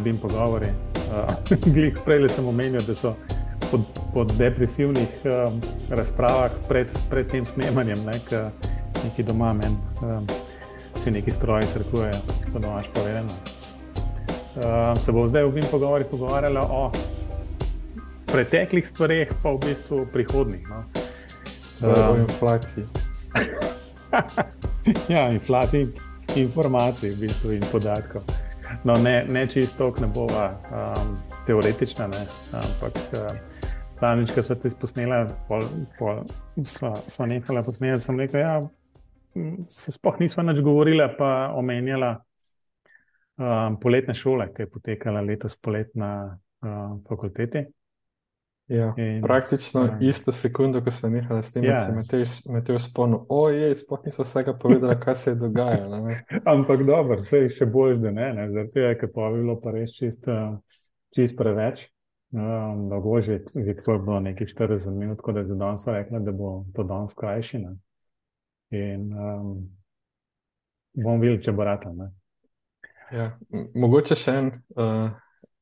bim pogovori. Uh, prej sem omenil, da so po, po depresivnih um, razpravah pred, pred tem snemanjem, ne, ki doma meni, um, si neki stroji srkujejo, to domač povedano. Um, se bo zdaj v bim pogovori pogovarjala o preteklih stvareh, pa v bistvu prihodnih. No. Um, o inflaciji. ja, inflaciji informacij v bistvu in podatkov. No, ne, ne čisto, ne bova um, teoretična, ne, ampak uh, Stanič, ki so te posnele, smo nehali posneti, sem rekel, ja, se spoh nismo več govorili, pa omenjala um, poletne šole, ki je potekala letos polet na um, fakulteti. Ja, in, praktično um, isto sekundo, ko smo nehali s tem, ja. se Matej spomnil, ojej, spoh nismo vsega povedali, kaj se je dogajalo. Ampak dobro, vse je še bolj zdaj, ne, ne? zaradi tega, ker pa bi bilo pa res čist, čist preveč. Um, dolgo že je bilo nekaj 40 minut, tako da je danes rekla, da bo to danes krajši. Ne? In um, bom videl, če bo rata. Ja, mogoče še en, uh,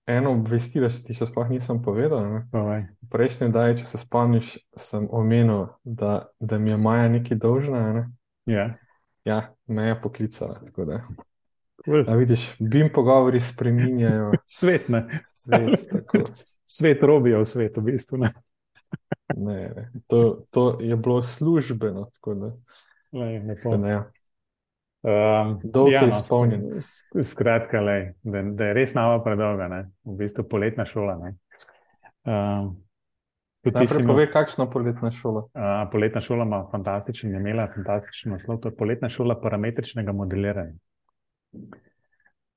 eno obvestilo, če ti še sploh nisem povedal. Prejšnji dan, če se spomniš, sem omenil, da, da mi je Maja nekaj dolžna. Ne? Ja. ja, me je poklicala. Cool. A vidiš, bim pogovori spreminjajo. Svet, ne. Svet, svet robijo v svetu, v bistvu. Ne? ne, ne. To, to je bilo službeno. Ne, ne ja. Um, Dolgo ja, je no, izpolnjen. Skratka, lej, da, da je res nama predolga, ne? v bistvu poletna šola. Um, Najprej povej, kakšna poletna šola. Uh, poletna šola ima fantastičen, je imela fantastičen naslov. To je poletna šola parametričnega modeliranja.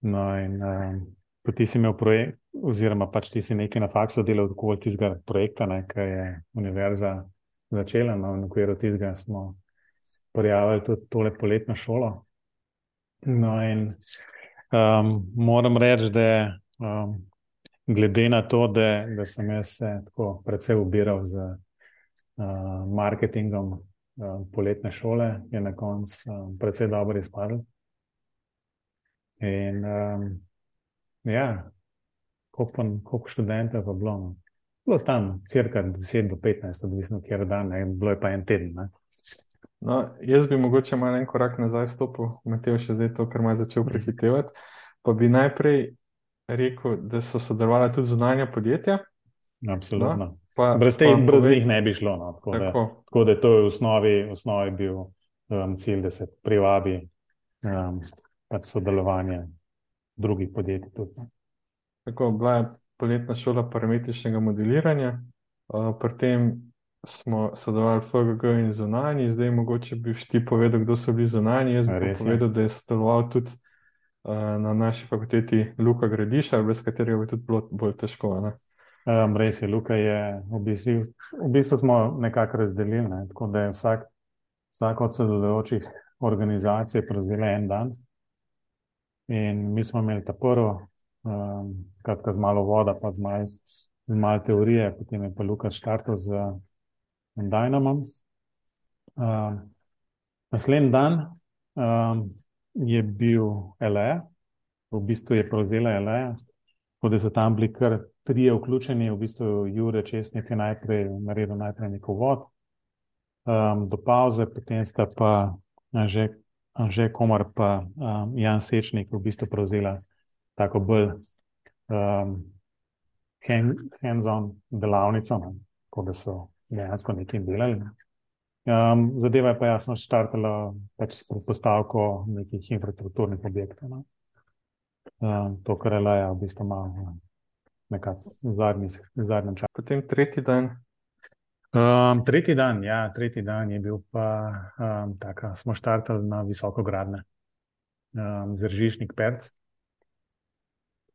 No, in uh, ti si imel projekt, oziroma pač ti si nekaj na faksu delal okoli tistega projekta, ki je univerza začela. No, v okviru tistega smo prijavili tudi tole poletno šolo. No, in um, moram reči, da um, glede na to, da, da sem jaz se tako predvsej ubiral z uh, marketingom uh, poletne šole, je na koncu um, predvsej dobro izpadlo. In um, ja, koliko študentov je bilo? No? Bilo tam crka 10 do 15, odvisno, kje je dan, ne? bilo je pa en teden. No, jaz bi mogoče malo en korak nazaj stopil, Mateo še zdaj to, kar me je začel prehitevati. Pa bi najprej rekel, da so sodelovala tudi zunanja podjetja. Absolutno. No, pa, brez teh, brez njih ne bi šlo. No, tako, tako. Da, tako da to je v osnovi, v osnovi bil um, cilj, da se privabi um, pač sodelovanje drugih podjetij. Tudi. Tako bila je poletna šola parametričnega modeliranja, uh, pri tem smo sodelovali FGG in zunanji, zdaj mogoče bi ti povedal, kdo so bili zunanji. Jaz bi povedal, da je sodeloval tudi uh, na naši fakulteti Luka Gradiša, brez katerega bi tudi bilo bolj težko. Um, res je, Luka je v bistvu, v bistvu smo nekako razdelili, ne? tako da je vsak, vsak od sodelujočih organizacij prevzel en dan. In mi smo imeli ta prvi, um, kratka z malo voda, pa z malo, z malo teorije, potem je pa Lukas štartal z Dynamom. Um, naslednji dan um, je bil LE, v bistvu je prevzela LE, tako da so tam bili kar trije vključeni, v bistvu Jure Česnik je najprej naredil najprej neko vod. Um, do pauze, potem sta pa že Anže Komar pa um, Jan Sečnik v bistvu prevzela tako bolj um, hands-on delavnico, ne? tako da so dejansko nekaj delali. Ne? Um, zadeva je pa jasno štartala pač s postavko nekih infrastrukturnih objektov. Ne? Um, to, kar je laja, v bistvu ima nekako v zadnjem času. Potem tretji dan Um, tretji dan, ja, tretji dan je bil pa um, tako, smo štartali na visoko gradne, um, zržišnik Perc.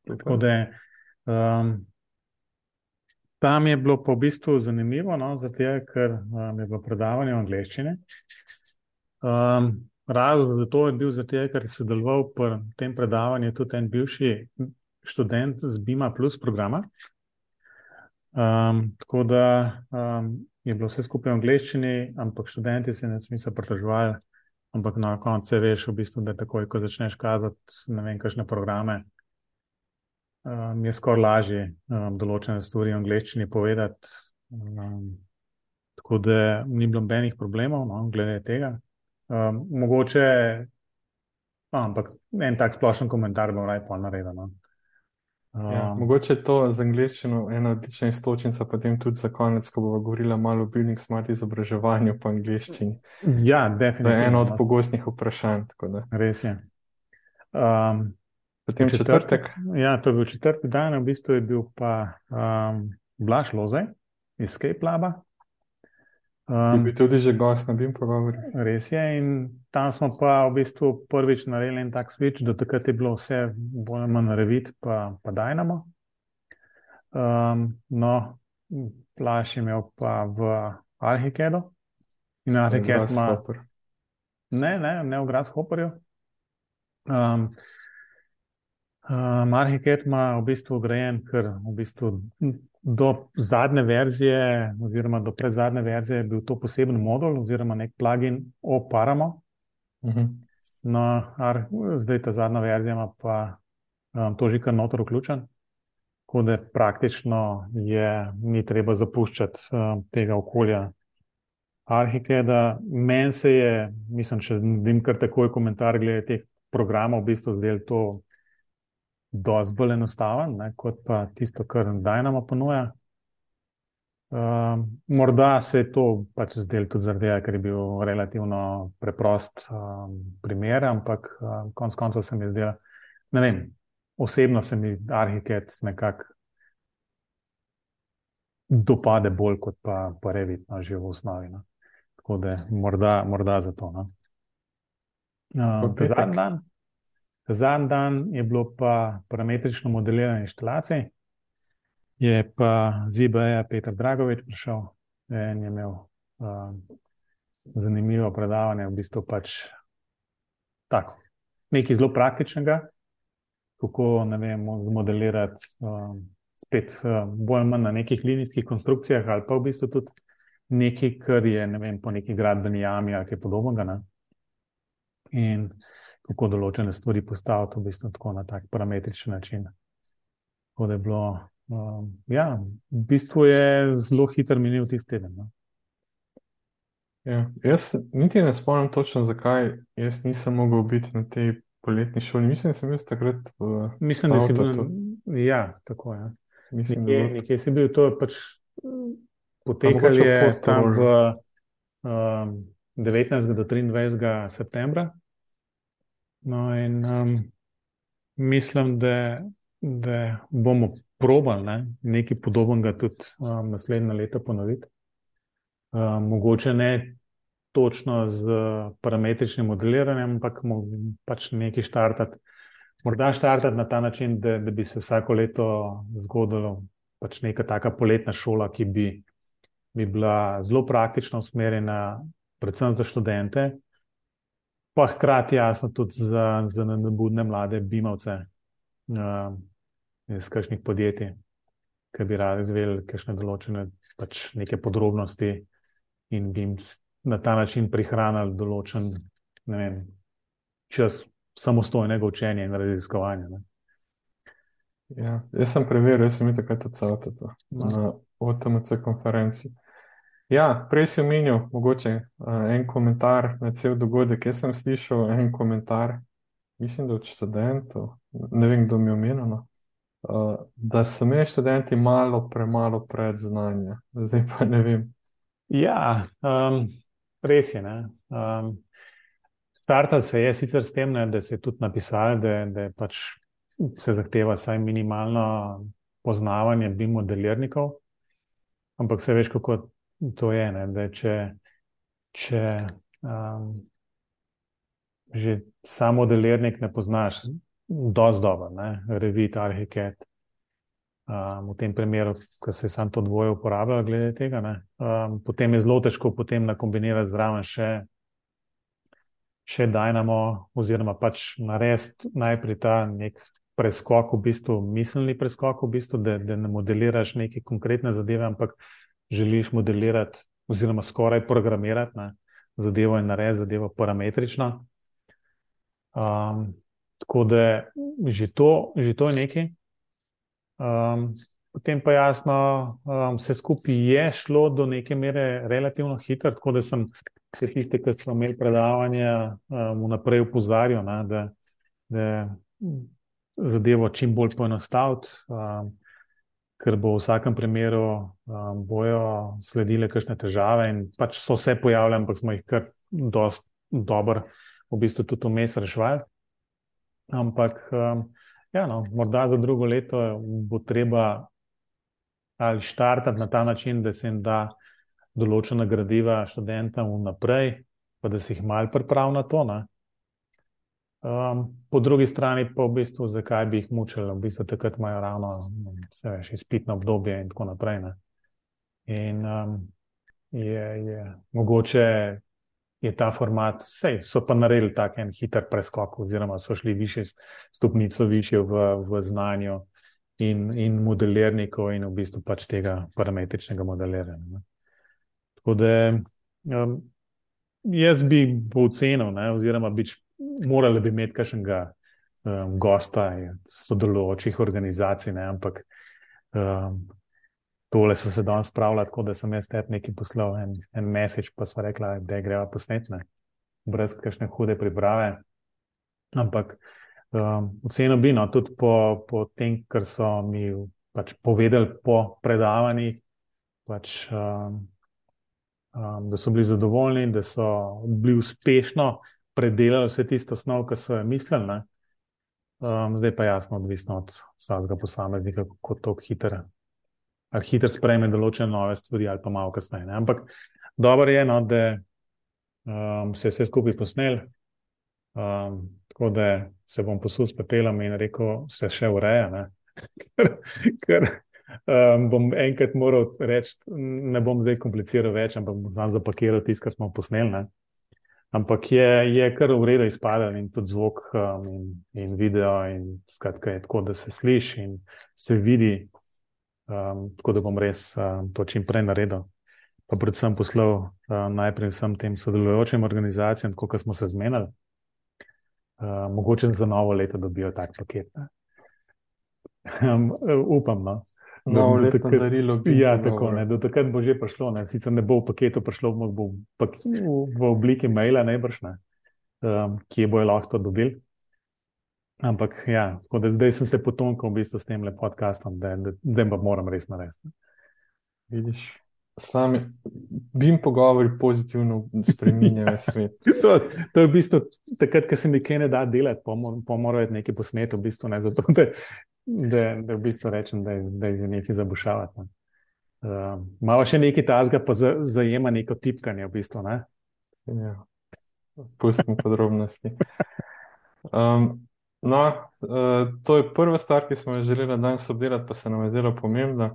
Tako da um, tam je bilo v bistvu zanimivo, no, zato ker um, je bilo predavanje v angleščini. Um, Razlog za to je bil, zato ker je sodeloval pri tem predavanju tudi en bivši študent z Bima Plus programa. Um, tako da um, je bilo vse skupaj v angleščini, ampak študenti se niso pritoževali. Ampak na koncu veš, v bistvu, da takoj, ko začneš kazati, ne vem, kakšne programe, um, je skoraj lažje um, določene stvari v angleščini povedati. Um, tako da ni bilo nobenih problemov, no, glede tega. Um, mogoče, no, ampak en tak splošen komentar bom raje pa naredil. No. Um, ja, mogoče je to z angliščino ena odlična istočnica, potem tudi za konec, ko bomo govorili malo o building smart izobraževanju po angliščini. Ja, definitivno. To je eno od no. pogostnih vprašanj. Res je. Um, Potem četrtek. četrtek. Ja, to je bil četrti dan, v bistvu je bil pa um, Blaž Loze iz Skype Laba. Um, je bil tudi že gost na BIM pogovoru. Res je, in tam smo pa v bistvu prvič naredili en tak switch, do takrat je bilo vse bolj ali manj revit, pa, pa dajnamo. Um, no, Blaž je imel pa v Arhikedu in Arhiked ima. Ne, ne, ne v Grasshopperju. Um, Um, Arhiket ima v bistvu ugrajen, ker v bistvu do zadnje verzije, oziroma do predzadnje verzije, je bil to poseben modul, oziroma nek plugin oparamo. Uh mhm. -huh. No, ar, zdaj ta zadnja verzija ima pa um, to že kar notor vključen, tako da praktično je, ni treba zapuščati um, tega okolja. Arhikeda, meni se je, mislim, če vidim kar takoj komentar glede teh programov, v bistvu zdaj to dosti bolj enostaven, ne, kot pa tisto, kar Dajnama ponuja. Uh, morda se je to pač zdelo tudi zaradi tega, ker je bil relativno preprost um, primer, ampak uh, konec koncev se mi je zdelo, ne vem, osebno se mi arhitekt nekako dopade bolj kot pa, pa revit, no, že v osnovi. No. Tako da morda, morda za to. No. Uh, Zadnji dan. Zadnji dan je bilo pa parametrično modeliranje inštalacij, je pa ZBA Petr Dragovič prišel in je imel uh, zanimivo predavanje, v bistvu pač tako, nekaj zelo praktičnega, kako ne vem, modelirati uh, spet uh, bolj ali manj na nekih linijskih konstrukcijah ali pa v bistvu tudi nekaj, kar je ne vem, po neki gradbeni jami ali kaj podobnega. In kako določene stvari postaviti, v bistvu tako na tak parametričen način. Tako da je bilo, um, ja, v bistvu je zelo hiter minil tisti teden. No? Ja, jaz niti ne spomnim točno, zakaj jaz nisem mogel biti na tej poletni šoli. Mislim, da sem bil takrat v Mislim, da si bil. Ja, tako je. Ja. Mislim, nekje, da nekje si bil to pač potekal je tam v um, 19. do 23. septembra. No, in um, mislim, da, da bomo probali ne, nekaj podobnega tudi um, naslednje leto ponoviti. Um, mogoče ne točno z parametričnim modeliranjem, ampak pač nekaj štartati. Morda štartati na ta način, da, da bi se vsako leto zgodilo pač neka taka poletna šola, ki bi, bi bila zelo praktično usmerjena, predvsem za študente, pa hkrati jasno tudi za, za nebudne mlade bimovce uh, iz kakšnih podjetij, ki bi radi razvili kakšne določene pač neke podrobnosti in bi jim na ta način prihranili določen vem, čas samostojnega učenja in raziskovanja. Ne. Ja, jaz sem preveril, jaz sem videl, kaj je to celoto no. na OTMC konferenci. Ja, prej si omenil, mogoče uh, en komentar na cel dogodek. Jaz sem slišal en komentar, mislim, da od študentov, ne vem, kdo mi je omenil, uh, da so imeli študenti malo premalo predznanja. Zdaj pa ne vem. Ja, um, res je. Um, Startal se je sicer s tem, ne, da se je tudi napisali, da, da pač se zahteva vsaj minimalno poznavanje bi modelirnikov, ampak se veš, kako to je. Ne, da če, če um, že samo delirnik ne poznaš, dosti dobro, ne, revit, arhiket. Um, v tem primeru, ko se je samo to dvoje uporabljalo, glede tega, um, potem je zelo težko potem nakombinirati zraven še, še Dynamo, oziroma pač narediti najprej ta nek preskok, v bistvu miselni preskok, v bistvu, da, da ne modeliraš neke konkretne zadeve, ampak želiš modelirati, oziroma skoraj programirati ne, zadevo in narediti zadevo parametrično. Um, tako da že to, že to je nekaj. Um, potem pa jasno, um, vse skupaj je šlo do neke mere relativno hitro, tako da sem vse tiste, ki smo imeli predavanja, um, vnaprej upozoril, da, da zadevo čim bolj poenostaviti. Um, ker bo v vsakem primeru um, bojo sledile kakšne težave in pač so se pojavljale, ampak smo jih kar dost dobro v bistvu tudi vmes rešvali. Ampak um, ja, no, morda za drugo leto bo treba ali štartati na ta način, da se jim da določena gradiva študentom vnaprej, pa da se jih mal pripravi na to. Ne? Um, po drugi strani pa v bistvu, zakaj bi jih mučili, v bistvu takrat imajo ravno vse več izpitno obdobje in tako naprej. Ne? In um, je, je mogoče je ta format, sej, so pa naredili tako en hiter preskok, oziroma so šli više stopnico više v, v znanju in, in modelirnikov in v bistvu pač tega parametričnega modeliranja. Tako da um, jaz bi ocenil, oziroma bi morali bi imeti kakšnega um, gosta, sodelujočih organizacij, ne? ampak um, tole so se danes spravljali tako, da sem jaz te nekaj poslal, en, en mesec, pa so rekli, da greva posnetne, brez kakšne hude priprave. Ampak um, ocenil bi, no, tudi po, po tem, kar so mi pač povedali po predavanjih. Pač, um, um, da so bili zadovoljni, da so bili uspešno predelali vse tisto snov, ki so jo mislili. Um, zdaj pa je jasno, odvisno od vsakega posameznika, kako to hiter, hiter sprejme določene nove stvari, ali pa malo kasneje. Ne? Ampak dobro je, no, da um, se je vse skupaj posnel, um, tako da se bom posul s pepelom in rekel, se še ureja. ker ker um, bom enkrat moral reči, ne bom zdaj kompliciral več, ampak bom sam zapakiral tisto, kar smo posneli. Ampak je, je kar v redu izpadal in tudi zvok um, in, in video, in skratka je tako, da se sliši in se vidi, um, tako da bom res um, to čim prej naredil. Pa predvsem poslal um, najprej vsem tem sodelujočim organizacijam, kot smo se zmenili, um, mogoče za novo leto dobijo tak paket. Um, upam, no. No, da, takrat, darilo, ja, tako, ne, do takrat bo že prišlo. Ne. Sicer ne bo v paketu prišlo, bo v, v obliki maila, najbrž, ne, um, ki bojo lahko to dobili. Ampak ja, zdaj sem se potonkal v bistvu s tem podcastom, da, da, da pa moram res narediti. Vidiš, sami bi jim pogovori pozitivno spremenjajo svet. to, to je v bistvu takrat, ko se mi kaj ne da delati, pa morajo nekaj posneti, v bistvu ne zato, da da, da v bistvu rečem, da, da je nekaj zabušavati. Uh, malo še nekaj tazga, pa za, zajema neko tipkanje v bistvu. Ne? Ja. Pustimo podrobnosti. Um, no, uh, to je prva stvar, ki smo jo želeli danes obdelati, pa se nam je zdelo pomembna.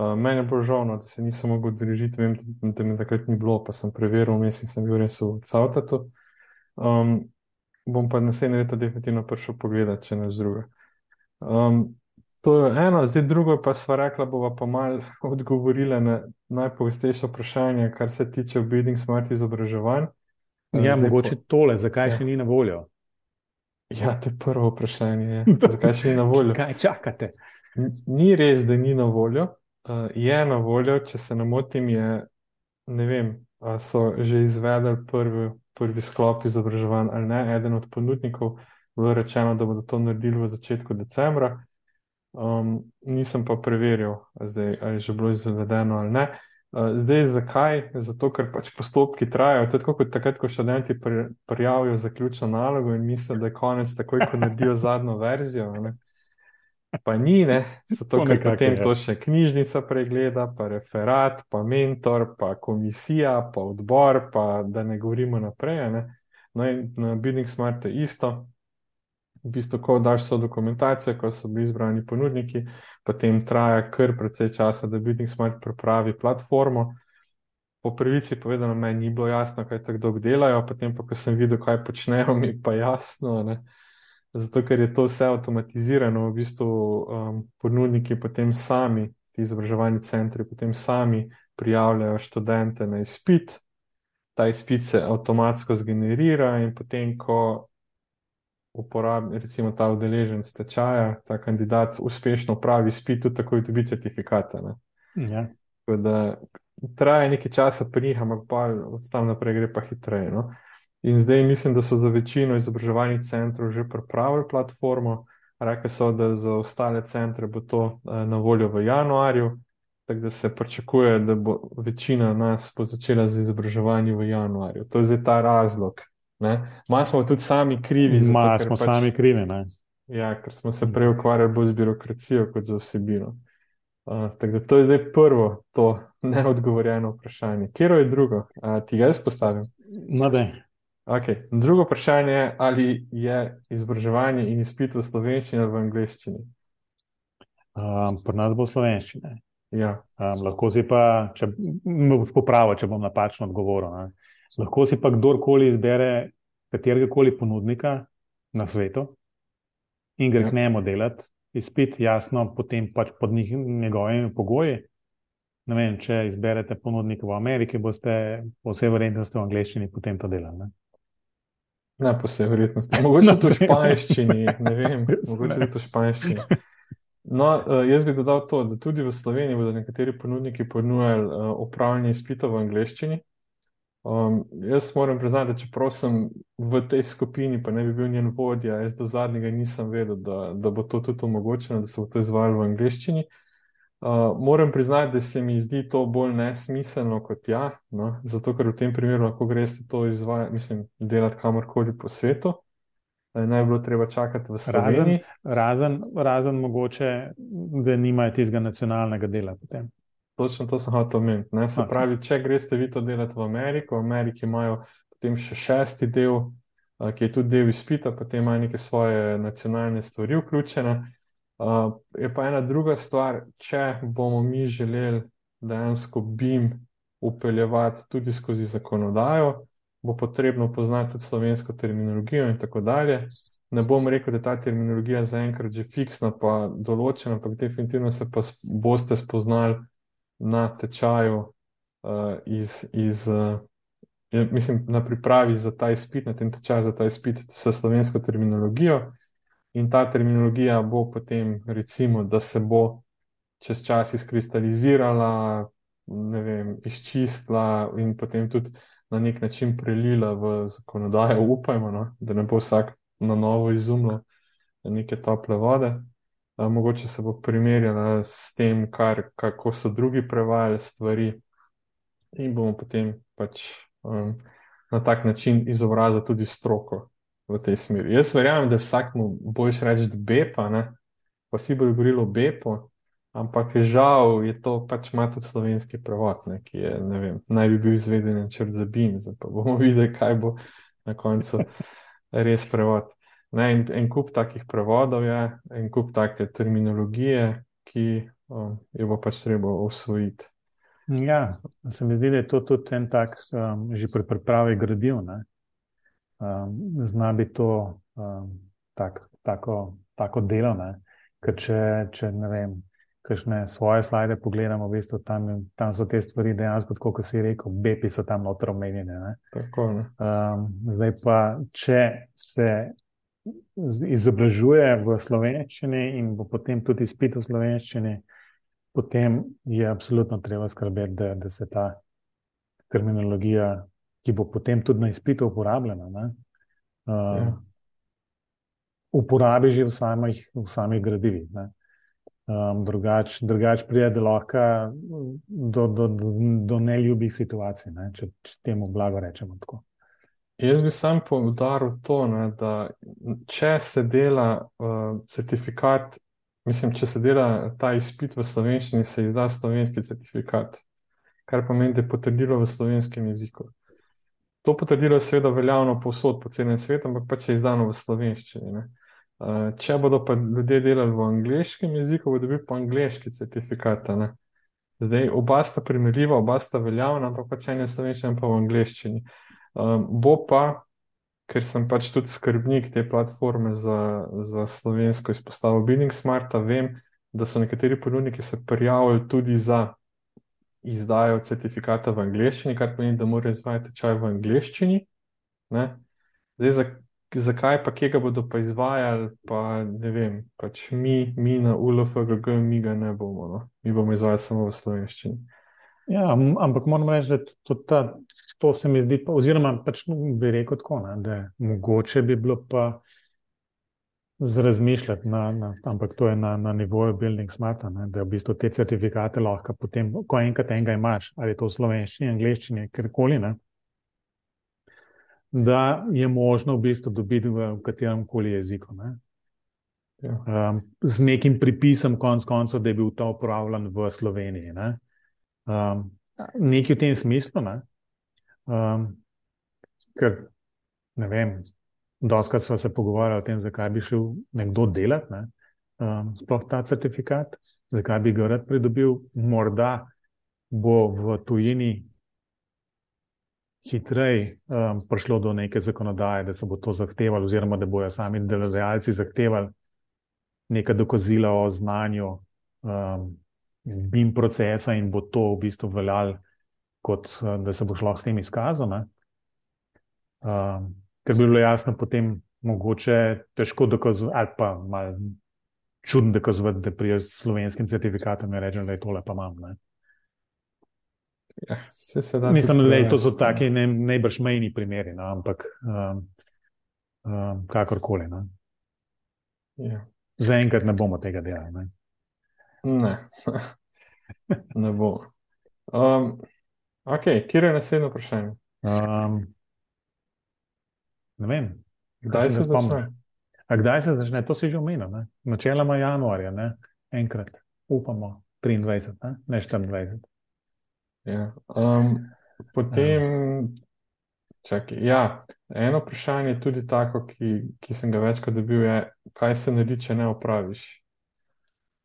Uh, meni je bolj žal, no, da se nisem mogel držiti, vem, da, da mi takrat ni bilo, pa sem preveril, vmes in sem bil res v Cautatu. Um, bom pa naslednje leto definitivno prišel pogledati, če ne z druga. Um, to je eno, zdaj drugo, pa sva rekla, bova pa mal odgovorila na najpogostejše vprašanje, kar se tiče obiding smart izobraževanj. Ja, zdaj mogoče po... tole, zakaj ja. še ni na voljo? Ja, to je prvo vprašanje. Zakaj še ni na voljo? Kaj čakate? Ni res, da ni na voljo. Uh, je na voljo, če se ne motim, je, ne vem, so že izvedli prvi, prvi sklop izobraževanj ali ne, eden od ponudnikov bilo rečeno, da bodo to naredili v začetku decembra. Um, nisem pa preveril, zdaj, ali je že bilo izvedeno ali ne. Uh, zdaj, zakaj? Zato, ker pač postopki trajajo. To je tako, kot takrat, ko študenti prijavijo zaključno nalogo in mislijo, da je konec, takoj, ko naredijo zadnjo verzijo. Ne? Pa ni, ne, zato ker potem to še knjižnica pregleda, pa referat, pa mentor, pa komisija, pa odbor, pa da ne govorimo naprej. Ne? No, in na Building Smart je isto v bistvu, ko daš so dokumentacije, ko so bili izbrani ponudniki, potem traja kar precej časa, da Building Smart pripravi platformo. Po pravici povedano, meni ni bilo jasno, kaj tako dolgo delajo, potem pa, ko sem videl, kaj počnejo, mi pa jasno. Ne? Zato, ker je to vse avtomatizirano, v bistvu um, ponudniki potem sami, ti izobraževalni centri, potem sami prijavljajo študente na izpit, ta izpit se avtomatsko zgenerira in potem, ko uporabnik, recimo ta udeležen stečaja, ta kandidat uspešno pravi spit, tudi tako dobi certifikate. Ja. Da, traja nekaj časa pri njih, ampak pa od tam naprej gre pa hitreje. No? In zdaj mislim, da so za večino izobraževalnih centrov že pripravili platformo. Rekli so, da za ostale centre bo to eh, na voljo v januarju, tako da se pričakuje, da bo večina nas začela z izobraževanjem v januarju. To je zdaj ta razlog. Malo smo tudi sami krivi. Malo smo pač, sami krivi. Ne? Ja, ker smo se prej ukvarjali bolj z birokracijo kot z vsebino. Uh, tako da to je zdaj prvo, to neodgovorjeno vprašanje. Kjer je drugo? Uh, ti ga jaz postavim? No, da. Okay. Drugo vprašanje je, ali je izobraževanje in izpit v slovenščini ali v angleščini? Um, Pri nas bo slovenščina. Ja. Um, lahko si pa, če me boš popravil, če bom napačno odgovoril. Ne? Lahko si pa kdorkoli izbere katerega koli ponudnika na svetu in gre ja. k njemu delati, izpit, jasno, potem pač pod njih, njegovimi pogoji. Vem, če izberete ponudnika v Ameriki, boste po vsej verjetnosti v angleščini potem to delali. Ne, ne po vsej verjetnosti. Mogoče tudi v španščini, ne vem, mogoče tudi v španščini. No, uh, jaz bi dodal to, da tudi v Sloveniji bodo nekateri ponudniki ponujali uh, upravljanje izpitov v angleščini. Um, jaz moram priznati, da čeprav sem v tej skupini, pa ne bi bil njen vodja, jaz do zadnjega nisem vedel, da, da bo to tudi omogočeno, da se bo to izvajalo v angleščini. Uh, moram priznati, da se mi zdi to bolj nesmiselno kot ja, no? zato ker v tem primeru lahko greste to izvajati, mislim, delati kamorkoli po svetu. Naj bilo treba čakati v Sloveniji. Razen, razen, razen mogoče, da nimajo tistega nacionalnega dela potem. Točno to sem hotel omeniti. Se okay. pravi, če greste vi to delati v Ameriko, v Ameriki imajo potem še šesti del, ki je tudi del izpita, potem imajo neke svoje nacionalne stvari vključene. Je pa ena druga stvar, če bomo mi želeli dejansko BIM upeljevati tudi skozi zakonodajo, bo potrebno poznati tudi slovensko terminologijo in tako dalje. Ne bom rekel, da je ta terminologija zaenkrat že fiksna, pa določena, ampak definitivno se pa boste spoznali na tečaju, uh, iz, iz, uh, mislim, na pripravi za ta izpit, na tem tečaju za ta izpit s slovensko terminologijo. In ta terminologija bo potem, recimo, da se bo čez čas izkristalizirala, vem, izčistila in potem tudi na nek način prelila v zakonodajo, upajmo, no? da ne bo vsak na novo izumljal neke tople vode mogoče se bo primerjala s tem, kar, kako so drugi prevajali stvari, in bomo potem pač um, na tak način izobrazili tudi stroko v tej smeri. Jaz verjamem, da vsakmu boš reči, da bepa, ne? pa si bo govorilo bepo. Ampak žal je to pač ima tudi slovenski prevod, ne, ki je, ne vem, naj bi bil izveden črn za BIM, zdaj pa bomo videli, kaj bo na koncu res prevod. Ne, in, en kup takih prevodov je, en kup take terminologije, ki um, jo bo pač treba usvojiti. Ja, se mi zdi, da je to tudi en tak, um, že pri pripravi gradiv. Um, zna biti to um, tak, tako, tako delo. Ker če, če ne vem, kakšne svoje slide pogledamo, v bistvu tam, tam so te stvari dejansko, kot si rekel, bepi so tam notro omenjene. Um, zdaj pa, če se izobražuje v slovenščini in bo potem tudi izpit v slovenščini, potem je absolutno treba skrbeti, da, da se ta terminologija, ki bo potem tudi na izpitu uporabljena, ne, uh, ja. uporabi že v samih, v samih gradivih. Um, drugač, drugač pride do, do, do, do neljubih situacij, ne, če, če temu blago rečemo tako. Jaz bi sam povdaril to, ne, da če se dela uh, certifikat, mislim, če se dela ta izpit v slovenščini, se izda slovenski certifikat, kar pomeni, da je potrdilo v slovenskem jeziku. To potrdilo je seveda veljavno povsod po celem svetu, ampak pač je izdano v slovenščini. Uh, če bodo pa ljudje delali v angliškem jeziku, bodo dobili pa angliški certifikat. Zdaj, oba sta primerljiva, oba sta veljavna, ampak pač ena je v slovenščini, pa v angliščini. Um, bo pa, ker sem pač tudi skrbnik te platforme za, za slovensko izpostavo Bidding Smart, vem, da so nekateri ponudniki se prijavili tudi za izdajo certifikata v angleščini, kar pomeni, da morajo izvajati čaj v angleščini. Zdaj, za zakaj pa kje ga bodo pa izvajali, pa ne vem, pač mi, mi na ULFGG, mi ga ne bomo, no. mi bomo izvajali samo v slovenščini. Ja, ampak moram reči, da to, ta, to se mi zdi, pa, oziroma pač bi rekel tako, ne, da mogoče bi bilo pa razmišljati, na, na, ampak to je na, na nivoju Building Smarta, ne, da v bistvu te certifikate lahko potem, ko enkrat enega imaš, ali to v slovenščini, angliščini, kjerkoli, ne, da je možno v bistvu dobiti v katerem koli jeziku. Ne? Ja. Um, z nekim pripisom, konc koncev, da je bil ta upravljen v Sloveniji. Ne? Um, nekaj v tem smislu, ne? Um, ker ne vem, doskrat smo se pogovarjali o tem, zakaj bi šel nekdo delati, ne? um, sploh ta certifikat, zakaj bi ga rad pridobil, morda bo v tujini hitreje um, prišlo do neke zakonodaje, da se bo to zahtevalo, oziroma da bojo sami delodajalci zahtevali neka dokazila o znanju um, BIM procesa in bo to v bistvu veljalo, kot uh, da se bo šlo s tem izkazom. Um, ker bi bilo jasno, potem mogoče težko dokazovati, ali pa malo čudno dokazovati, da pri slovenskem certifikatu ne rečem, da je tole pa imam. Ne? Ja, se se Mislim, da to so taki ne, najbrž mejni primeri, no, ampak um, um, kakorkoli. No. Ja. Zaenkrat ne bomo tega delali. Ne, ne, ne bomo. Um, ok, kje je naslednje vprašanje? Um, ne vem. Kdaj se začne? A kdaj se začne? To si že omenil. Načeloma januarja, ne? enkrat, upamo, 23, ne, ne 24. Ja. Um, potem, čakaj, ja, eno vprašanje je tudi tako, ki, ki sem ga večkrat dobil, je, kaj se naredi, če ne opraviš.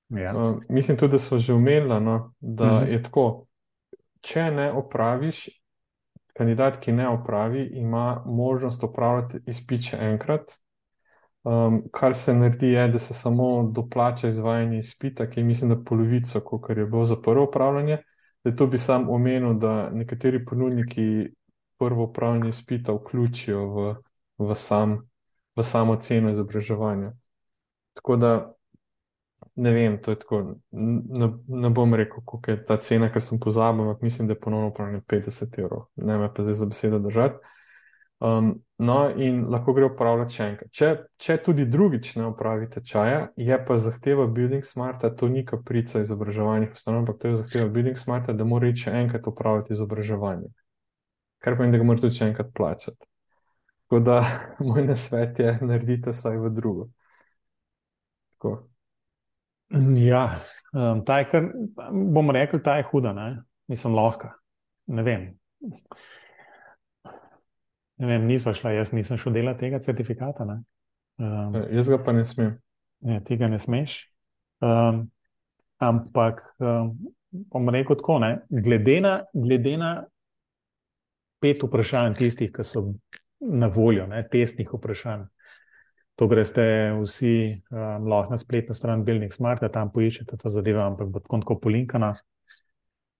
Ja. Um, mislim tudi, da smo že umeli, no, da uh mhm. -huh. je tako. Če ne opraviš, kandidat, ki ne opravi, ima možnost opraviti izpit še enkrat. Um, kar se naredi, je, da se samo doplača izvajanje izpita, ki je, mislim, da polovico, kot je bilo za prvo upravljanje. Da to bi sam omenil, da nekateri ponudniki prvo upravljanje spita vključijo v, v, sam, v samo ceno izobraževanja. Tako da ne vem, to je tako. Ne, ne bom rekel, koliko je ta cena, ker sem pozabil, ampak mislim, da je ponovno upravljanje 50 evrov. Ne me pa zdaj za besedo držati. Um, no, in lahko gre upravljati še enkrat. Če, če tudi drugič ne upravite čaja, je pa zahteva Building Smarta, to ni kaprica izobraževalnih ustanov, ampak to je zahteva Building Smarta, da mora reči enkrat upraviti izobraževanje. Kar pomeni, da ga morate tudi enkrat plačati. Tako da moj nasvet je, naredite vsaj v drugo. Tako. Ja, um, ta je, kar, bom rekel, ta je huda, ne? mislim, lahka. Ne vem. Ne vem, nisva šla, jaz nisem šel delati tega certifikata. Um, jaz ga pa ne smem. Ne, tega ne smeš. Um, ampak, um, bom rekel tako, ne, glede, na, glede na pet vprašanj, tistih, ki so na voljo, ne, testnih vprašanj. To greste vsi um, lahko na spletno stran Building Smart, da tam poiščete to zadevo, ampak bo tako polinkana.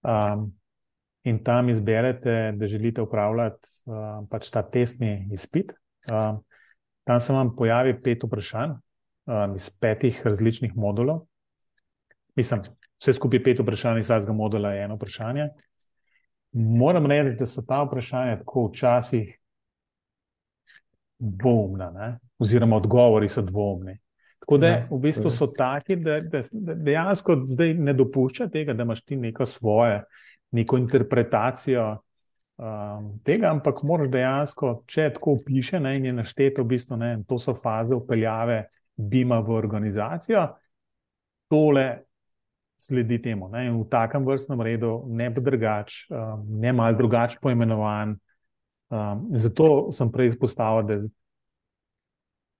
Um, in tam izberete, da želite upravljati uh, pač ta testni izpit. Uh, tam se vam pojavi pet vprašanj uh, iz petih različnih modulov. Mislim, vse skupaj pet vprašanj iz vsakega modula je eno vprašanje. Moram reči, da so ta vprašanja tako včasih dvomna, ne? oziroma odgovori so dvomni. Tako da ja, v bistvu so taki, da, da, da dejansko zdaj ne dopušča tega, da imaš ti neko svoje neko interpretacijo um, tega, ampak moraš dejansko, če tako piše, ne, in je našteto, v bistvu, ne, to so faze upeljave Bima v organizacijo, tole sledi temu. Ne, v takem vrstnem redu, ne bo drugač, um, ne mal drugač poimenovan. Um, zato sem prej izpostavil, da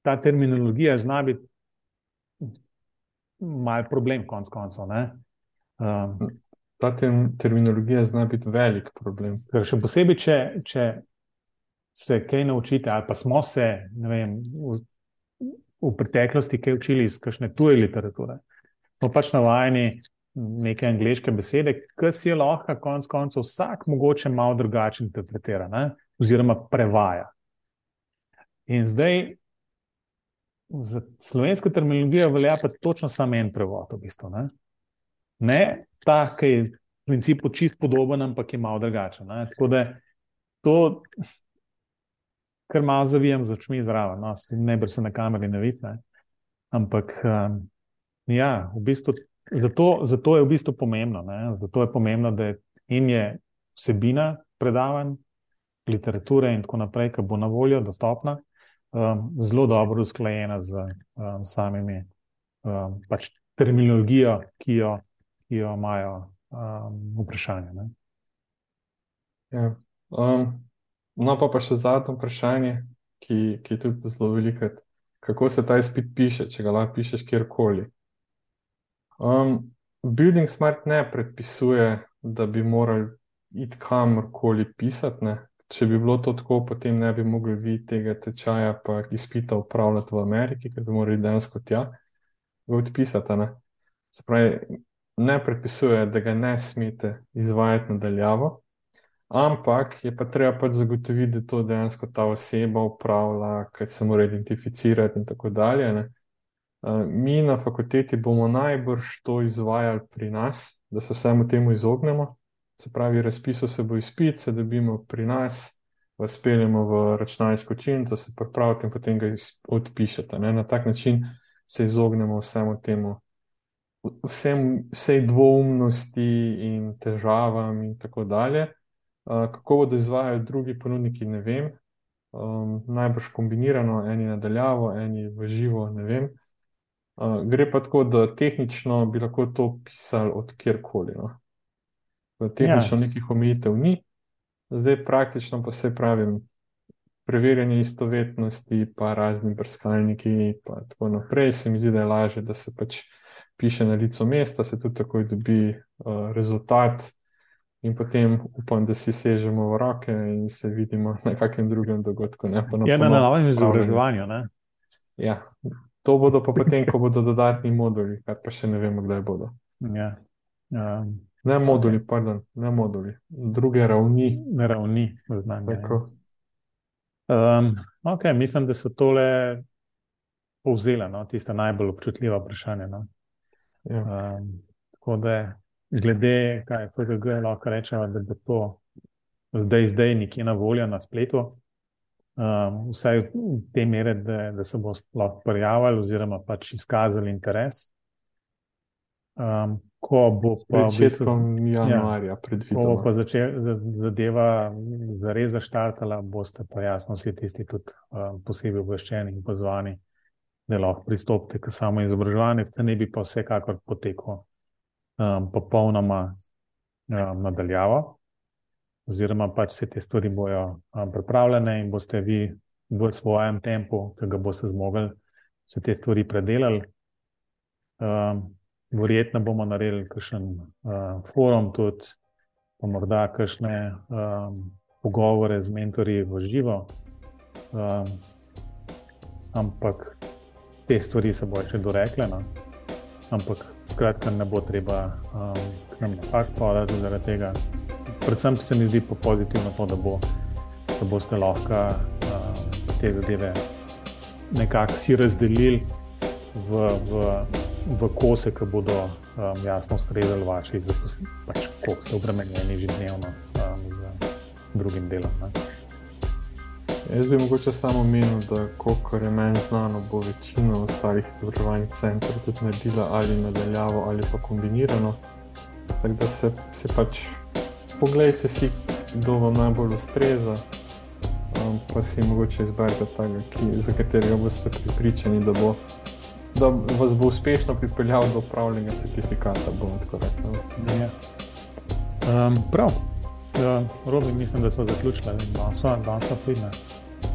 ta terminologija zna biti mal problem, konc koncev. Um, ta terminologija zna biti velik problem. Ker še posebej, če, če se kaj naučite, ali pa smo se vem, v, v preteklosti kaj učili iz kakšne tuje literature, smo pač navajeni neke angliške besede, ki si je lahko konec koncev vsak mogoče malo drugače interpretira, ne? Oziroma prevaja. In zdaj za slovensko terminologijo velja pa točno samo en prevod, v bistvu. Ne, ne ta, ki je v principu čist podoben, ampak je malo drugačen. Tako da to, kar malo zavijem z očmi zraven, no, ne bi se na kameri ne videl. Ampak um, ja, v bistvu, zato, zato je v bistvu pomembno. Ne? Zato je pomembno, da in je vsebina predavanj, literature in tako naprej, ki bo na voljo, dostopna um, zelo dobro usklajena z um, samimi um, pač terminologijo, ki jo, ki jo imajo um, vprašanje. Ja. Um, no, pa, pa še zadnje vprašanje, ki, ki je tudi zelo veliko. Kako se ta izpit piše, če ga lahko pišeš kjerkoli? Um, Building Smart ne predpisuje, da bi morali iti kamorkoli pisati, ne? Če bi bilo to tako, potem ne bi mogli vi tega tečaja, pa izpita upravljati v Ameriki, ker bi morali dejansko tja ga odpisati. Ne? Spravi, ne predpisuje, da ga ne smete izvajati nadaljavo, ampak je pa treba pač zagotoviti, da to dejansko ta oseba upravlja, ker se mora identificirati in tako dalje. Ne? Mi na fakulteti bomo najbrž to izvajali pri nas, da se vsemu temu izognemo. Se pravi, razpisal se bo izpit, se dobimo pri nas, vas peljemo v računalniško učilnico, se pripravite in potem ga odpišete. Ne? Na tak način se izognemo vsemu temu, vsem, vsej dvoumnosti in težavam in tako dalje. Uh, kako bodo izvajali drugi ponudniki, ne vem. Um, najbrž kombinirano, eni nadaljavo, eni v živo, ne vem. Uh, gre pa tako, da tehnično bi lahko to pisali od kjerkoli. No? Tehnično ja. nekih omejitev ni, zdaj praktično pa se pravi, preverjanje istovetnosti, pa razni brskalniki in tako naprej. Se mi zdi, da je lažje, da se pač piše na licu mesta, se tudi takoj dobi uh, rezultat. In potem upam, da si sežemo v roke in se vidimo na kakem drugem dogodku. Ne, na ja, na novem izobraževanju. Ja, to bodo pa potem, ko bodo dodatni moduli, kar pa še ne vemo, kdaj bodo. Ja. Um, Ne moduli, okay. pardon, ne moduli, druge ravni. Ne ravni znanja. Um, okay, mislim, da so tole povzela no, tiste najbolj občutljiva vprašanja. No. Ja. Um, tako da, glede, kaj je FGG, lahko rečemo, da bo to zdaj, zdaj nekje na voljo na spletu. Um, vsaj v tej meri, da, da se bo lahko prijavili oziroma pač izkazali interes. Um, ko bo pa začetkom v januarja ja, predvideno. Ko bo pa začel, zadeva zares zaštartala, boste pa jasno vsi tisti tudi um, posebej obveščeni in pozvani, da lahko pristopite k samo izobraževanju, da ne bi pa vsekakor poteklo um, popolnoma um, nadaljavo. Oziroma, pač vse te stvari bodo um, pripravljene in boste vi v svojem tempu, ki ga boste zmogli, vse te stvari predelali. Um, Verjetno bomo naredili kakšen uh, forum, tudi pa morda kakšne um, pogovore z mentorji v živo. Um, ampak te stvari se bojo še dorekle. No? Ampak skratka, ne bo treba um, na fakt povedati zaradi tega. Predvsem se mi zdi pozitivno to, da, bo, da boste lahko um, te zadeve nekako si razdelili v. v v kose, ki bodo um, jasno ustrezali vaši zaposlitvi, pač ko ste obremenjeni že dnevno um, z drugim delom. Ne. Jaz bi mogoče samo menil, da koliko je meni znano, bo večina ostalih izobraževalnih centrov tudi naredila ali nadaljavo ali pa kombinirano. Tako da se, se pač pogledajte si, kdo vam najbolj ustreza. Um, pa si mogoče izberete tega, za katerega boste pripričani, da bo da vas bo uspešno pripeljal do upravljanja certifikata. Ja. Um, prav, uh, Robi, mislim, da so zaključili, da so danes pridne.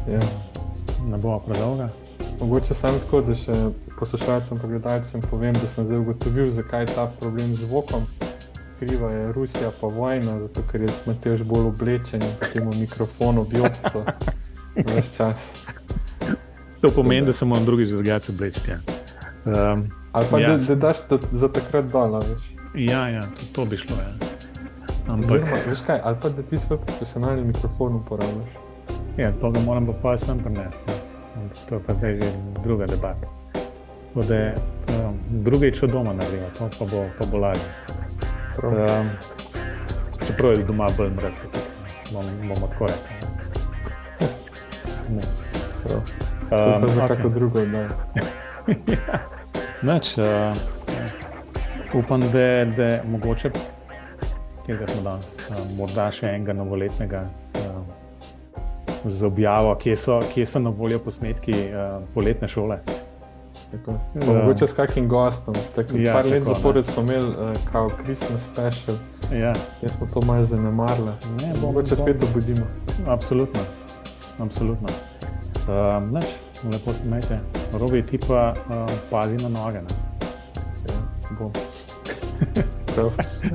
Ja. Ne bo predolga. Mogoče samo tako, da še poslušalcem in gledalcem povem, da sem zdaj ugotovil, zakaj je ta problem z zvokom. Kriva je Rusija, pa vojna, zato ker je Matež bolj oblečen in temu mikrofonu biopso več čas. To pomeni, da se moram drugič drugače oblečiti. Ja. Um, Ali pa ja. da daš to za takrat dol, veš. Ja, ja to, to bi šlo. Ja. Ampak, Oziroma, veš kaj, ali pa da ti svoj profesionalni mikrofon uporabljaš. Ja, to ga moram pa pa sem prenesti. to je pa zdaj že druga debata. Da, um, drugič od doma naredimo, to pa bo, pa bo lažje. Um, čeprav je doma bolj mrzke, bom, bomo tako rekli. Um, za okay. kako drugo, da. Noč, uh, upam, da, da mogoče, kjer smo danes, uh, morda še enega novoletnega uh, z objavo, kje so, kje so na voljo posnetki uh, poletne šole. Tako, uh, mogoče s kakim gostom. Tako, ja, par let zapored smo imeli uh, kao Christmas special. Ja. Jaz smo to malo zanemarili. Mogoče spet obudimo. Absolutno. Absolutno. Um, neč, lepo se imejte. Robi ti pa uh, pazi na noge. Ja, bom.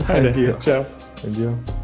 Ajde, čau. Adijo.